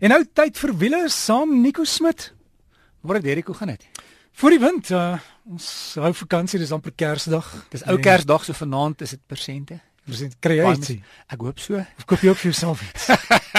En nou tyd vir wiele saam Nico Smit. Môre Derek, hoe gaan dit? Voor die wind, uh, ons hou vakansie, dis amper Kersdag. Dis ou Kersdag, so vanaand is dit persente. Persent kry jy ietsie? Ek hoop so. Of koop jy ook vir jouself iets?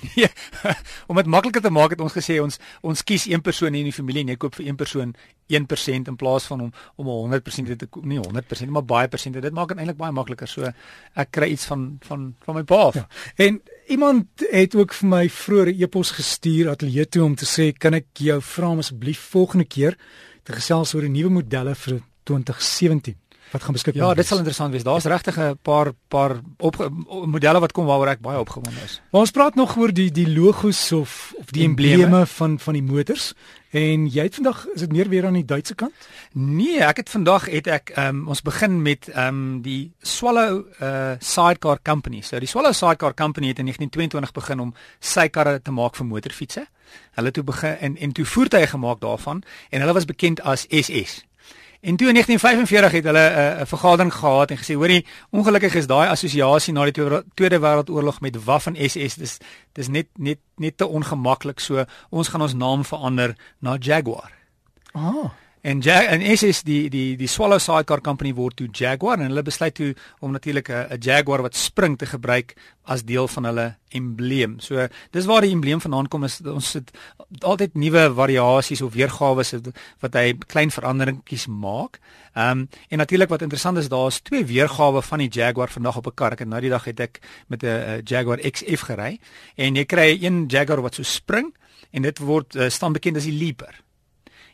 nee. Om dit makliker te maak het ons gesê ons ons kies een persoon in die familie en jy koop vir een persoon 1% in plaas van om om 100% te nie 100% maar baie persente. Dit maak dit eintlik baie makliker. So ek kry iets van van van my pa af. Ja. En iemand het ook vir my vroeër 'n e-pos gestuur ateljee toe om te sê kan ek jou vra om asseblief volgende keer te gesels oor die nuwe modelle vir 2017 wat gaan beskik word. Ja, dit sal interessant wees. Daar's regtig 'n paar paar op modelle wat kom waaroor ek baie opgewonde is. Maar ons praat nog oor die die logos of of die embleme van van die motors. En jy het vandag is dit meer weer aan die Duitse kant? Nee, ek het vandag het ek um, ons begin met ehm um, die Swallow uh Sidecar Company. So die Swallow Sidecar Company het in 1922 begin om sy karre te maak vir motorfietsse. Hulle het toe begin en en toe voertuie gemaak daarvan en hulle was bekend as SS. En toe in 1945 het hulle 'n uh, vergadering gehad en gesê hoorie ongelukkig is daai assosiasie na die Tweede Wêreldoorlog met Waffen SS dis dis net net net te ongemaklik so ons gaan ons naam verander na Jaguar. Ah. En Jag en SS die die die Swallow Sidecar Company word toe Jaguar en hulle besluit toe om natuurlik 'n Jaguar wat spring te gebruik as deel van hulle embleem. So dis waar die embleem vandaan kom is ons het altyd nuwe variasies of weergawe wat hy klein veranderingkies maak. Ehm um, en natuurlik wat interessant is daar's twee weergawe van die Jaguar vandag op 'n kar. Ek het nou die dag het ek met 'n Jaguar XF gery en jy kry een Jaguar wat so spring en dit word uh, staan bekend as die Leaper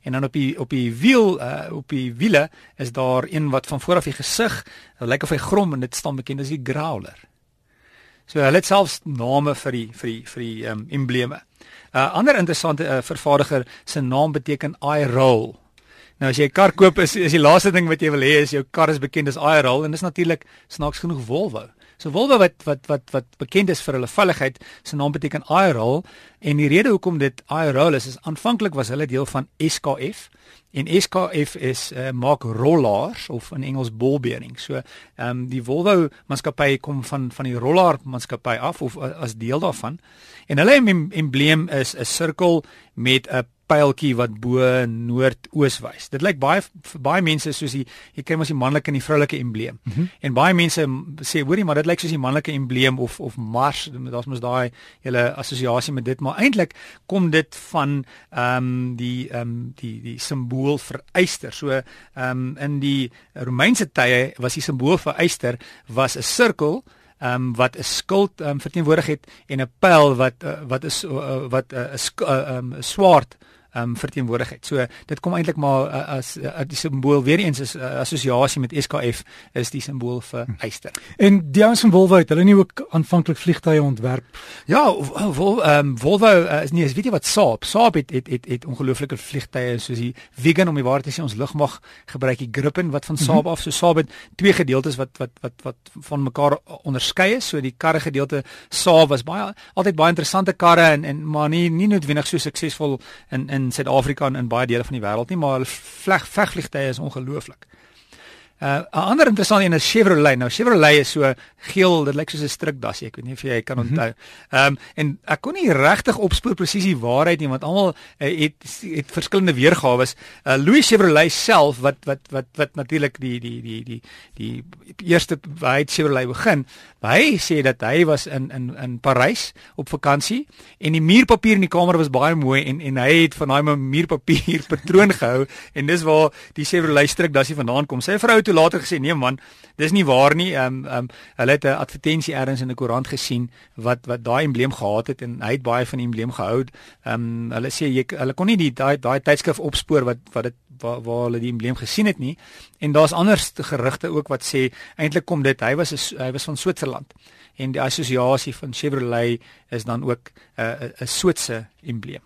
en dan op die op die wiel uh, op die wiele is daar een wat van voor af die gesig lyk of hy grom en dit staan bekend as die growler. So hulle het selfs name vir die vir die vir die um, embleme. 'n uh, Ander interessante uh, vervaardiger se naam beteken eye roll. Nou as jy 'n kar koop is is die laaste ding wat jy wil hê is jou kar is bekend as eye roll en dis natuurlik snaaks genoeg Volvo. So Volvo wat wat wat wat bekend is vir hulle veiligheid, se naam beteken iRoll en die rede hoekom dit iRoll is is aanvanklik was hulle deel van SKF en SKF is uh, maak rollers of in Engels ball bearings. So ehm um, die Volvo maatskappy kom van van die roller maatskappy af of uh, as deel daarvan. En hulle embleem is 'n sirkel met 'n pyltjie wat bo noordoos wys. Dit lyk baie vir baie mense soos die jy kry mos die manlike en die vroulike embleem. Mm -hmm. En baie mense sê hoorie maar dit lyk soos die manlike embleem of of Mars. Daar's mos daai hele assosiasie met dit, maar eintlik kom dit van ehm um, die ehm um, die die simbool vir yster. So ehm um, in die Romeinse tye was die simbool vir yster was 'n sirkel um, wat 'n skild ehm um, verteenwoordig het en 'n pyl wat uh, wat is uh, wat 'n uh, 'n uh, um, swaard um, verteenwoordigheid. So dit kom eintlik maar uh, as uh, die simbool weer eens is uh, assosiasie met SKF is die simbool vir eyster. Hm. En die ouens van Volvo het hulle nie ook aanvanklik vliegtye ontwerp? Ja, Vol, um, Volvo uh, is nie, weet jy wat Saab? Saab het het het, het ongelooflike vliegtye soos die Vegan om die waarheid te sê ons lugmag gebruik die Gripen wat van Saab mm -hmm. af. So Saab het twee gedeeltes wat wat wat wat van mekaar onderskei is. So die karre gedeelte Saab was baie altyd baie interessante karre en en maar nie nie noodwendig so suksesvol in in in Suid-Afrika en in baie dele van die wêreld nie, maar vleg vegvliegtye is ongelooflik. Uh, 'n ander interessante een is Chevrolet. Nou Chevrolet is so geel, dit lyk soos 'n strikdassie. Ek weet nie of jy kan mhm. onthou. Ehm um, en ek kon nie regtig opspoor presies die waarheid nie want almal uh, het het verskillende weergawe. Uh, Louis Chevrolet self wat wat wat wat natuurlik die die die die die eerste hy het Chevrolet begin. Hy sê dat hy was in in in Parys op vakansie en die muurpapier in die kamer was baie mooi en en hy het van daai muurpapier patroon gehou en dis waar die Chevrolet strikdassie vandaan kom. Sy vrou toe later gesê nee man, dis nie waar nie. Ehm um, ehm um, hulle het 'n advertensie ergens in 'n koerant gesien wat wat daai embleem gehad het en hy het baie van die embleem gehou. Ehm um, hulle sê jy hulle kon nie die daai daai tydskrif opspoor wat wat dit waar, waar hulle die embleem gesien het nie. En daar's ander gerugte ook wat sê eintlik kom dit hy was hy was van Switserland en die assosiasie van Chevrolet is dan ook 'n uh, 'n Switse embleem.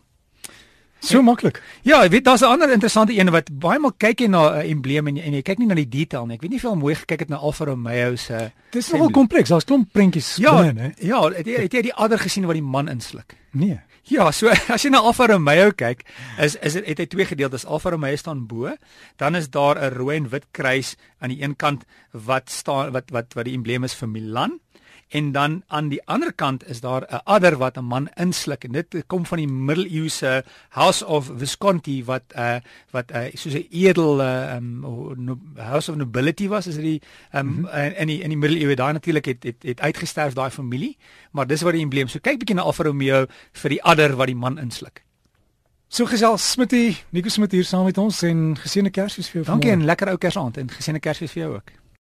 So maklik. Ja, ek weet daar's 'n ander interessante een wat baie maal kyk jy na 'n uh, embleem en, en jy kyk nie na die detail nie. Ek weet nie veel mooi gekyk het na Alfa Romeo se. Dit is nogal kompleks. Daar's klomp prentjies ja, binne, hè. Ja, het jy het jy die ander gesien wat die man insluk? Nee. Ja, so as jy na Alfa Romeo kyk, is is dit het hy twee gedeeltes. Alfa Romeo staan bo, dan is daar 'n rooi en wit kruis aan die een kant wat staan wat wat wat die embleem is vir Milan en dan aan die ander kant is daar 'n adder wat 'n man insluk en dit kom van die middeleeuse House of Visconti wat uh wat uh, soos 'n edel uh, um, House of Nobility was as dit die um, mm -hmm. in die in die middeleeue daai natuurlik het, het het uitgesterf daai familie maar dis wat die embleem so kyk bietjie na Alfa Romeo vir die adder wat die man insluk So gesels Smitty, Nico Smit hier saam met ons en geseënde Kersfees vir jou. Dankie en lekker ou Kersaand en geseënde Kersfees vir jou ook.